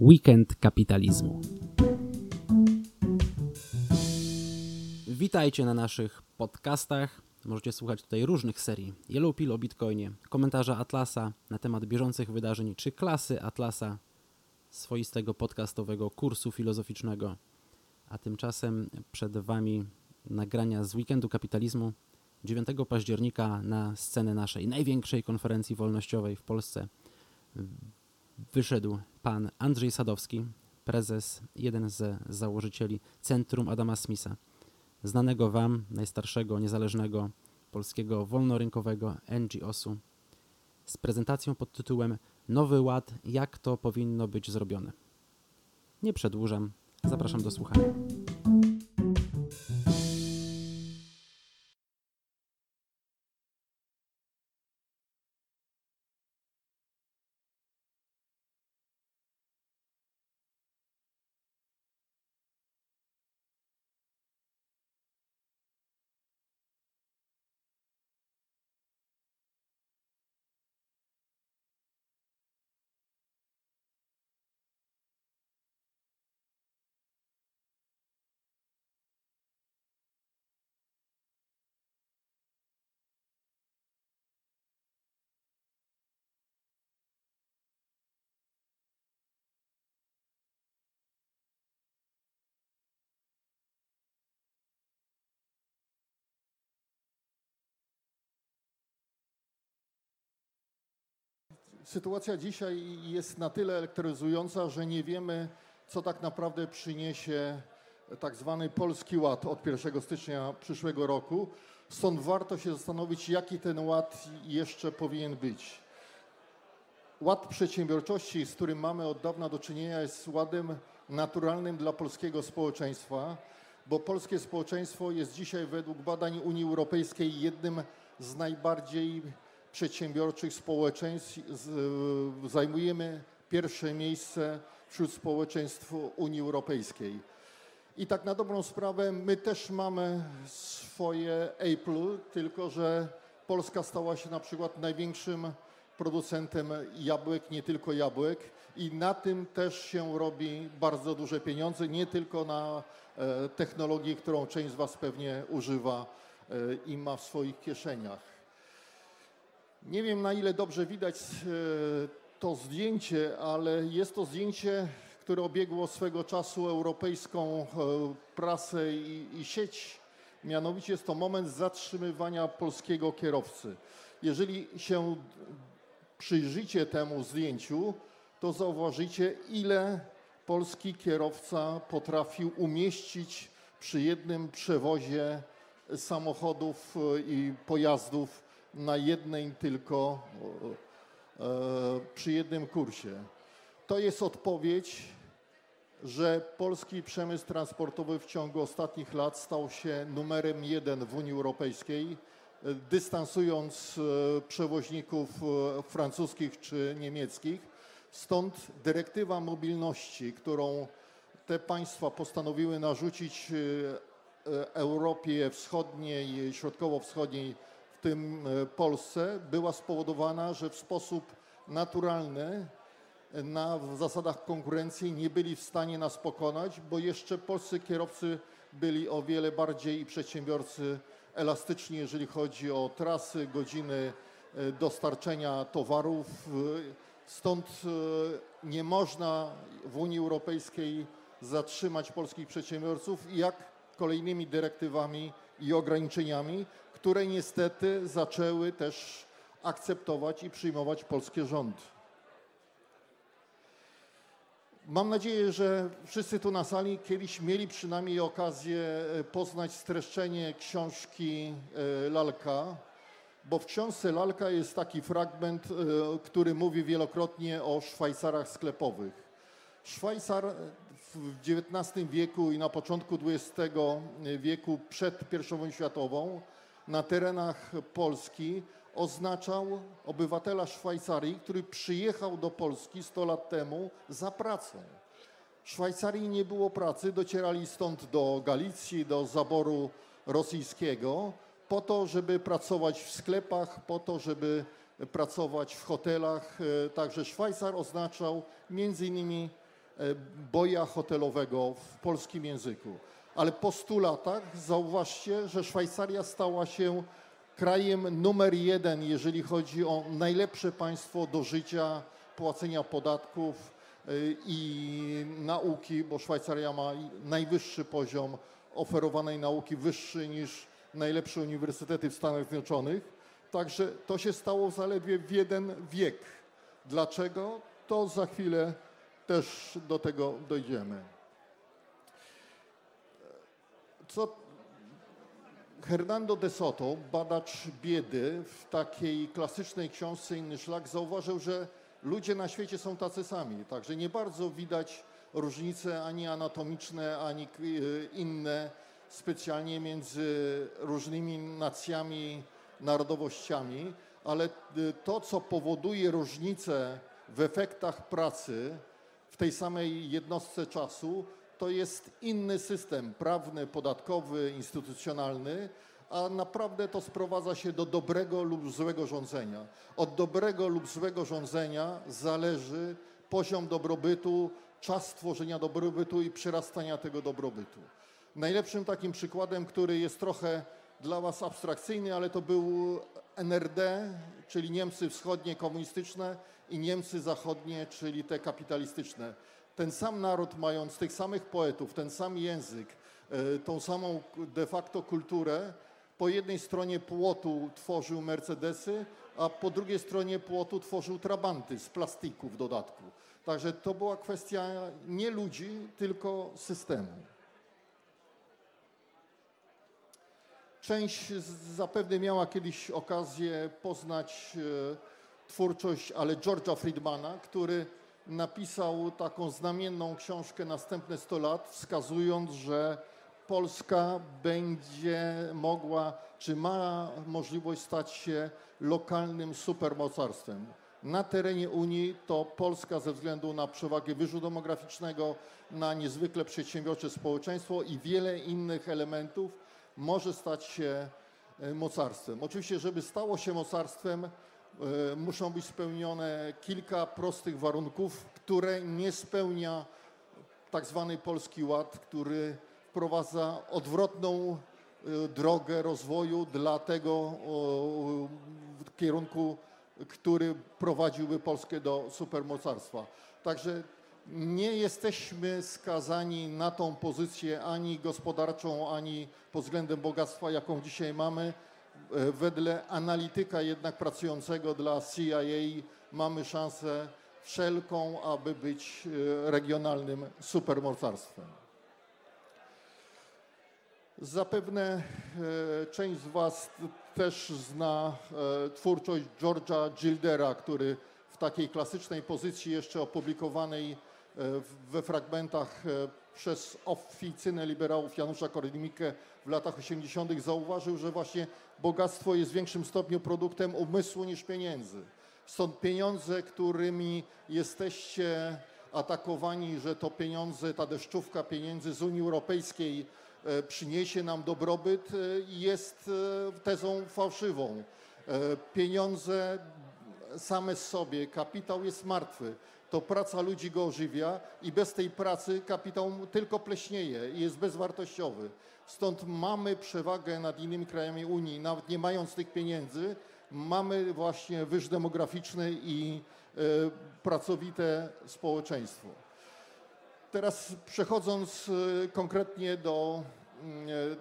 Weekend kapitalizmu. Witajcie na naszych podcastach. Możecie słuchać tutaj różnych serii. Yellow Pill o Bitcoinie, komentarza Atlasa na temat bieżących wydarzeń, czy klasy Atlasa, swoistego podcastowego kursu filozoficznego. A tymczasem przed Wami nagrania z Weekendu Kapitalizmu 9 października na scenę naszej największej konferencji wolnościowej w Polsce wyszedł pan Andrzej Sadowski, prezes, jeden z założycieli Centrum Adama Smitha, znanego Wam, najstarszego, niezależnego polskiego wolnorynkowego NGO-su, z prezentacją pod tytułem Nowy Ład, jak to powinno być zrobione. Nie przedłużam, zapraszam do słuchania. Sytuacja dzisiaj jest na tyle elektryzująca, że nie wiemy, co tak naprawdę przyniesie tak zwany Polski Ład od 1 stycznia przyszłego roku. Stąd warto się zastanowić, jaki ten ład jeszcze powinien być. Ład przedsiębiorczości, z którym mamy od dawna do czynienia, jest ładem naturalnym dla polskiego społeczeństwa, bo polskie społeczeństwo jest dzisiaj według badań Unii Europejskiej jednym z najbardziej przedsiębiorczych społeczeństw zajmujemy pierwsze miejsce wśród społeczeństw Unii Europejskiej. I tak na dobrą sprawę my też mamy swoje Apple, tylko że Polska stała się na przykład największym producentem jabłek, nie tylko jabłek i na tym też się robi bardzo duże pieniądze, nie tylko na e, technologii, którą część z Was pewnie używa e, i ma w swoich kieszeniach. Nie wiem na ile dobrze widać e, to zdjęcie, ale jest to zdjęcie, które obiegło swego czasu europejską e, prasę i, i sieć. Mianowicie jest to moment zatrzymywania polskiego kierowcy. Jeżeli się przyjrzycie temu zdjęciu, to zauważycie, ile polski kierowca potrafił umieścić przy jednym przewozie samochodów e, i pojazdów na jednej tylko, e, przy jednym kursie. To jest odpowiedź, że polski przemysł transportowy w ciągu ostatnich lat stał się numerem jeden w Unii Europejskiej, dystansując e, przewoźników e, francuskich czy niemieckich. Stąd dyrektywa mobilności, którą te państwa postanowiły narzucić Europie Wschodniej, Środkowo-Wschodniej w tym e, Polsce, była spowodowana, że w sposób naturalny na zasadach konkurencji nie byli w stanie nas pokonać, bo jeszcze polscy kierowcy byli o wiele bardziej i przedsiębiorcy elastyczni, jeżeli chodzi o trasy, godziny e, dostarczenia towarów. Stąd e, nie można w Unii Europejskiej zatrzymać polskich przedsiębiorców, jak kolejnymi dyrektywami i ograniczeniami które niestety zaczęły też akceptować i przyjmować polskie rządy. Mam nadzieję, że wszyscy tu na sali kiedyś mieli przynajmniej okazję e, poznać streszczenie książki e, Lalka, bo w książce Lalka jest taki fragment, e, który mówi wielokrotnie o Szwajcarach sklepowych. Szwajcar w XIX wieku i na początku XX wieku przed I wojną światową na terenach Polski oznaczał obywatela Szwajcarii, który przyjechał do Polski 100 lat temu za pracą. W Szwajcarii nie było pracy, docierali stąd do Galicji, do zaboru rosyjskiego, po to, żeby pracować w sklepach, po to, żeby pracować w hotelach. Także Szwajcar oznaczał między innymi boja hotelowego w polskim języku. Ale po 100 latach zauważcie, że Szwajcaria stała się krajem numer jeden, jeżeli chodzi o najlepsze państwo do życia, płacenia podatków i nauki, bo Szwajcaria ma najwyższy poziom oferowanej nauki, wyższy niż najlepsze uniwersytety w Stanach Zjednoczonych. Także to się stało zaledwie w jeden wiek. Dlaczego? To za chwilę też do tego dojdziemy. Co Hernando de Soto, badacz biedy, w takiej klasycznej książce Inny Szlak zauważył, że ludzie na świecie są tacy sami, także nie bardzo widać różnice ani anatomiczne, ani inne specjalnie między różnymi nacjami, narodowościami, ale to, co powoduje różnice w efektach pracy w tej samej jednostce czasu, to jest inny system prawny, podatkowy, instytucjonalny, a naprawdę to sprowadza się do dobrego lub złego rządzenia. Od dobrego lub złego rządzenia zależy poziom dobrobytu, czas tworzenia dobrobytu i przyrastania tego dobrobytu. Najlepszym takim przykładem, który jest trochę dla Was abstrakcyjny, ale to był NRD, czyli Niemcy wschodnie komunistyczne i Niemcy zachodnie, czyli te kapitalistyczne. Ten sam naród, mając tych samych poetów, ten sam język, e, tą samą de facto kulturę, po jednej stronie płotu tworzył Mercedesy, a po drugiej stronie płotu tworzył trabanty z plastiku w dodatku. Także to była kwestia nie ludzi, tylko systemu. Część zapewne miała kiedyś okazję poznać e, twórczość, ale George'a Friedmana, który napisał taką znamienną książkę Następne 100 lat, wskazując, że Polska będzie mogła, czy ma możliwość stać się lokalnym supermocarstwem. Na terenie Unii to Polska ze względu na przewagę wyżu demograficznego, na niezwykle przedsiębiorcze społeczeństwo i wiele innych elementów może stać się e, mocarstwem. Oczywiście, żeby stało się mocarstwem, e, muszą być spełnione kilka prostych warunków, które nie spełnia tak zwany Polski Ład, który wprowadza odwrotną e, drogę rozwoju dla tego kierunku, który prowadziłby Polskę do supermocarstwa. Także nie jesteśmy skazani na tą pozycję ani gospodarczą, ani pod względem bogactwa, jaką dzisiaj mamy. E, wedle analityka jednak pracującego dla CIA mamy szansę wszelką, aby być e, regionalnym supermocarstwem. Zapewne e, część z Was też zna twórczość George'a Gildera, który w takiej klasycznej pozycji jeszcze opublikowanej we fragmentach e, przez oficynę liberałów Janusza Korwin-Mikke w latach 80. zauważył, że właśnie bogactwo jest w większym stopniu produktem umysłu niż pieniędzy. Stąd pieniądze, którymi jesteście atakowani, że to pieniądze, ta deszczówka pieniędzy z Unii Europejskiej e, przyniesie nam dobrobyt, e, jest tezą fałszywą. Pieniądze same z sobie, kapitał jest martwy to praca ludzi go ożywia i bez tej pracy kapitał tylko pleśnieje i jest bezwartościowy. Stąd mamy przewagę nad innymi krajami Unii, nawet nie mając tych pieniędzy, mamy właśnie wyż demograficzny i y, pracowite społeczeństwo. Teraz przechodząc y, konkretnie do y,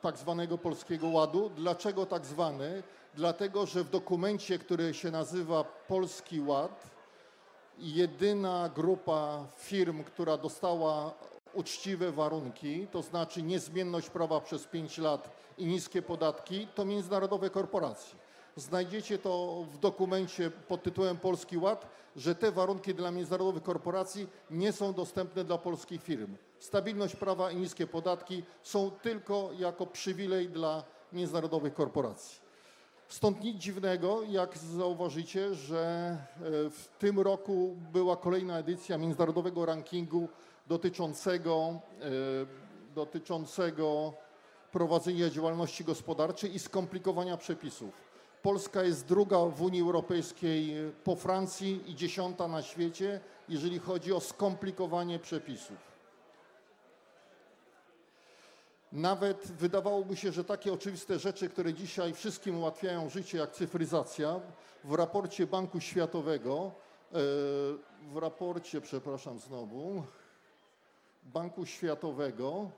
tak zwanego Polskiego Ładu. Dlaczego tak zwany? Dlatego, że w dokumencie, który się nazywa Polski Ład, jedyna grupa firm, która dostała uczciwe warunki, to znaczy niezmienność prawa przez 5 lat i niskie podatki, to międzynarodowe korporacje. Znajdziecie to w dokumencie pod tytułem Polski Ład, że te warunki dla międzynarodowych korporacji nie są dostępne dla polskich firm. Stabilność prawa i niskie podatki są tylko jako przywilej dla międzynarodowych korporacji. Stąd nic dziwnego, jak zauważycie, że e, w tym roku była kolejna edycja międzynarodowego rankingu dotyczącego, e, dotyczącego prowadzenia działalności gospodarczej i skomplikowania przepisów. Polska jest druga w Unii Europejskiej po Francji i dziesiąta na świecie, jeżeli chodzi o skomplikowanie przepisów. Nawet wydawałoby się, że takie oczywiste rzeczy, które dzisiaj wszystkim ułatwiają życie, jak cyfryzacja, w raporcie Banku Światowego, e, w raporcie, przepraszam znowu, Banku Światowego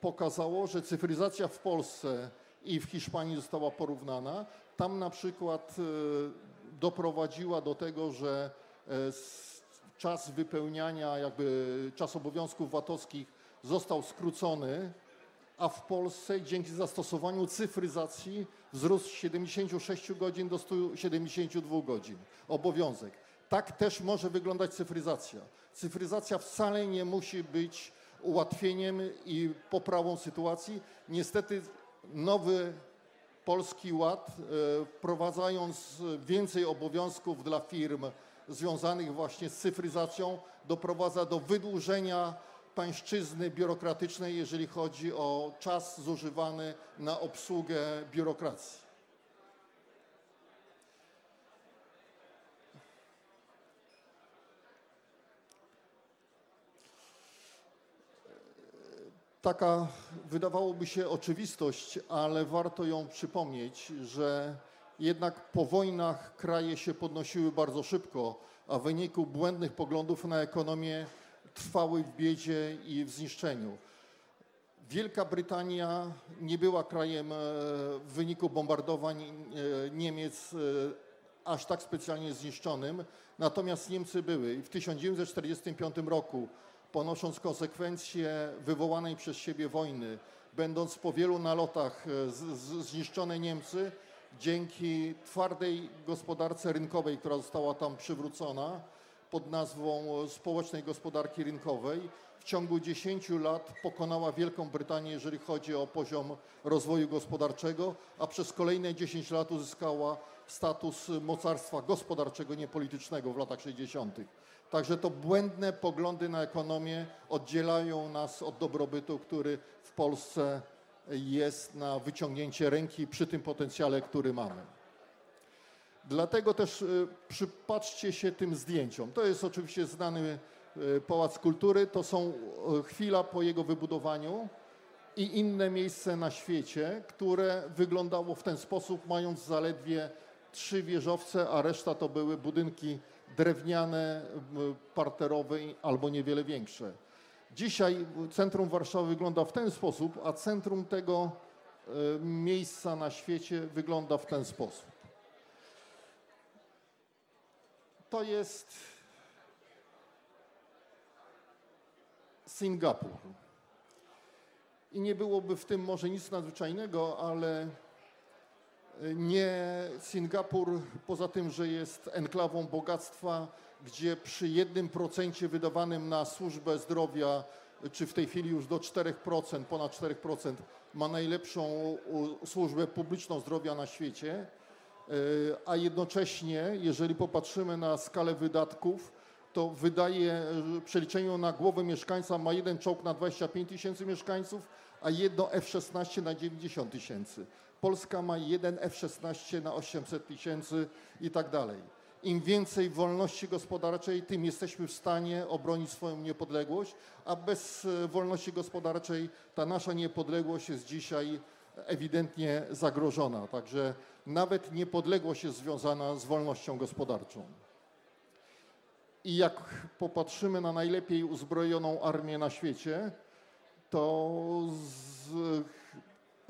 pokazało, że cyfryzacja w Polsce i w Hiszpanii została porównana. Tam na przykład e, doprowadziła do tego, że e, czas wypełniania, jakby czas obowiązków VAT-owskich został skrócony, a w Polsce dzięki zastosowaniu cyfryzacji wzrósł z 76 godzin do 172 godzin. Obowiązek. Tak też może wyglądać cyfryzacja. Cyfryzacja wcale nie musi być ułatwieniem i poprawą sytuacji. Niestety nowy Polski Ład, e, wprowadzając więcej obowiązków dla firm związanych właśnie z cyfryzacją, doprowadza do wydłużenia pańszczyzny biurokratycznej, jeżeli chodzi o czas zużywany na obsługę biurokracji. Taka wydawałoby się oczywistość, ale warto ją przypomnieć, że jednak po wojnach kraje się podnosiły bardzo szybko, a w wyniku błędnych poglądów na ekonomię trwały w biedzie i w zniszczeniu. Wielka Brytania nie była krajem e, w wyniku bombardowań e, Niemiec e, aż tak specjalnie zniszczonym, natomiast Niemcy były i w 1945 roku, ponosząc konsekwencje wywołanej przez siebie wojny, będąc po wielu nalotach zniszczone Niemcy, dzięki twardej gospodarce rynkowej, która została tam przywrócona, pod nazwą społecznej gospodarki rynkowej w ciągu 10 lat pokonała Wielką Brytanię, jeżeli chodzi o poziom rozwoju gospodarczego, a przez kolejne 10 lat uzyskała status mocarstwa gospodarczego, niepolitycznego w latach 60. Także to błędne poglądy na ekonomię oddzielają nas od dobrobytu, który w Polsce jest na wyciągnięcie ręki przy tym potencjale, który mamy. Dlatego też y, przypatrzcie się tym zdjęciom. To jest oczywiście znany y, Pałac Kultury, to są y, chwila po jego wybudowaniu i inne miejsce na świecie, które wyglądało w ten sposób, mając zaledwie trzy wieżowce, a reszta to były budynki drewniane, parterowe albo niewiele większe. Dzisiaj centrum Warszawy wygląda w ten sposób, a centrum tego miejsca na świecie wygląda w ten sposób. To jest Singapur. I nie byłoby w tym może nic nadzwyczajnego, ale nie Singapur, poza tym, że jest enklawą bogactwa, gdzie przy jednym procencie wydawanym na służbę zdrowia, czy w tej chwili już do 4%, ponad 4%, ma najlepszą służbę publiczną zdrowia na świecie, E, a jednocześnie, jeżeli popatrzymy na skalę wydatków, to wydaje przeliczeniu na głowę mieszkańca ma jeden czołg na 25 tysięcy mieszkańców, a jedno F-16 na 90 tysięcy. Polska ma jeden F-16 na 800 tysięcy i tak dalej. Im więcej wolności gospodarczej, tym jesteśmy w stanie obronić swoją niepodległość, a bez e, wolności gospodarczej ta nasza niepodległość jest dzisiaj ewidentnie zagrożona. Także nawet niepodległość jest związana z wolnością gospodarczą. I jak popatrzymy na najlepiej uzbrojoną armię na świecie, to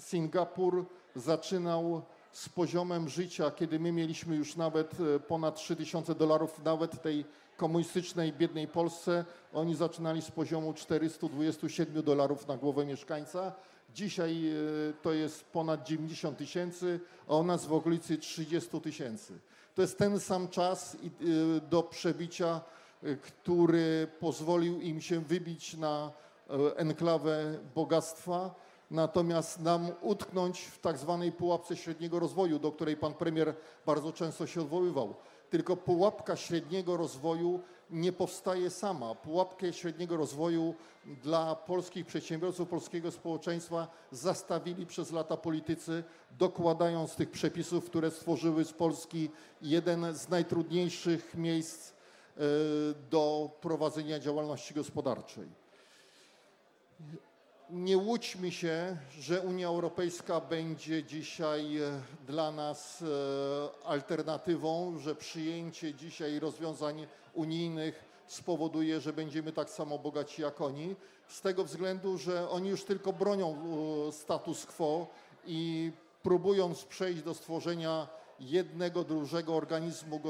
Singapur zaczynał z poziomem życia, kiedy my mieliśmy już nawet e, ponad 3000 dolarów, nawet tej komunistycznej, biednej Polsce, oni zaczynali z poziomu 427 dolarów na głowę mieszkańca, Dzisiaj e, to jest ponad 90 tysięcy, a u nas w okolicy 30 tysięcy. To jest ten sam czas e, do przebicia, e, który pozwolił im się wybić na enklawę bogactwa, natomiast nam utknąć w tak zwanej pułapce średniego rozwoju, do której pan premier bardzo często się odwoływał. Tylko pułapka średniego rozwoju nie powstaje sama. Pułapkę średniego rozwoju dla polskich przedsiębiorców, polskiego społeczeństwa zastawili przez lata politycy, dokładając tych przepisów, które stworzyły z Polski jeden z najtrudniejszych miejsc e, do prowadzenia działalności gospodarczej. Nie łudźmy się, że Unia Europejska będzie dzisiaj e, dla nas e, alternatywą, że przyjęcie dzisiaj rozwiązań unijnych spowoduje, że będziemy tak samo bogaci jak oni, z tego względu, że oni już tylko bronią e, status quo i próbując przejść do stworzenia jednego, dużego organizmu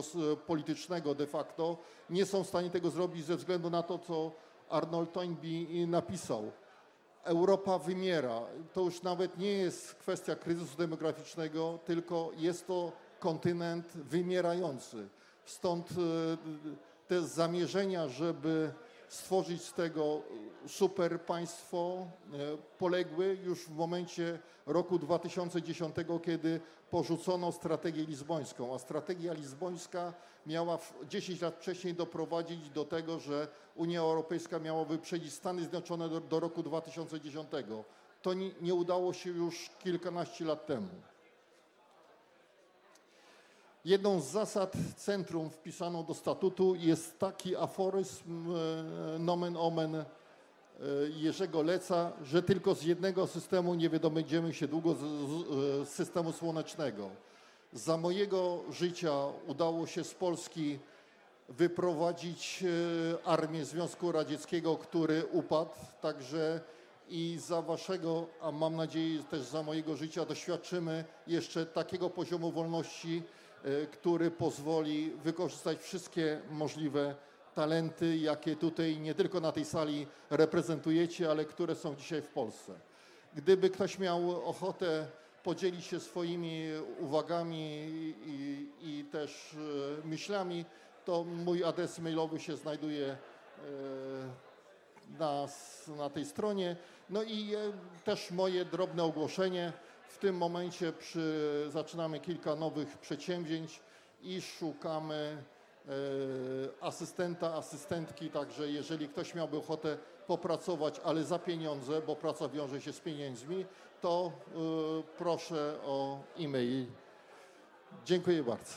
politycznego de facto, nie są w stanie tego zrobić ze względu na to, co Arnold Toynbee napisał. Europa wymiera. To już nawet nie jest kwestia kryzysu demograficznego, tylko jest to kontynent wymierający. Stąd e, te zamierzenia, żeby stworzyć z tego super państwo, e, poległy już w momencie roku 2010, kiedy porzucono strategię lizbońską, a strategia lizbońska miała 10 lat wcześniej doprowadzić do tego, że Unia Europejska miała wyprzedzić Stany Zjednoczone do, do roku 2010. To nie, nie udało się już kilkanaście lat temu. Jedną z zasad centrum wpisaną do statutu jest taki aforyzm e, nomen omen e, Jerzego Leca, że tylko z jednego systemu nie wydobędziemy się długo z, z systemu słonecznego. Za mojego życia udało się z Polski wyprowadzić e, armię Związku Radzieckiego, który upadł, także i za waszego, a mam nadzieję też za mojego życia doświadczymy jeszcze takiego poziomu wolności, e, który pozwoli wykorzystać wszystkie możliwe talenty, jakie tutaj nie tylko na tej sali reprezentujecie, ale które są dzisiaj w Polsce. Gdyby ktoś miał ochotę podzielić się swoimi uwagami i, i też e, myślami, to mój adres mailowy się znajduje e, na, na tej stronie. No i też moje drobne ogłoszenie. W tym momencie przy, zaczynamy kilka nowych przedsięwzięć i szukamy asystenta, asystentki, także jeżeli ktoś miałby ochotę popracować, ale za pieniądze, bo praca wiąże się z pieniędzmi, to y, proszę o e-mail. Dziękuję bardzo.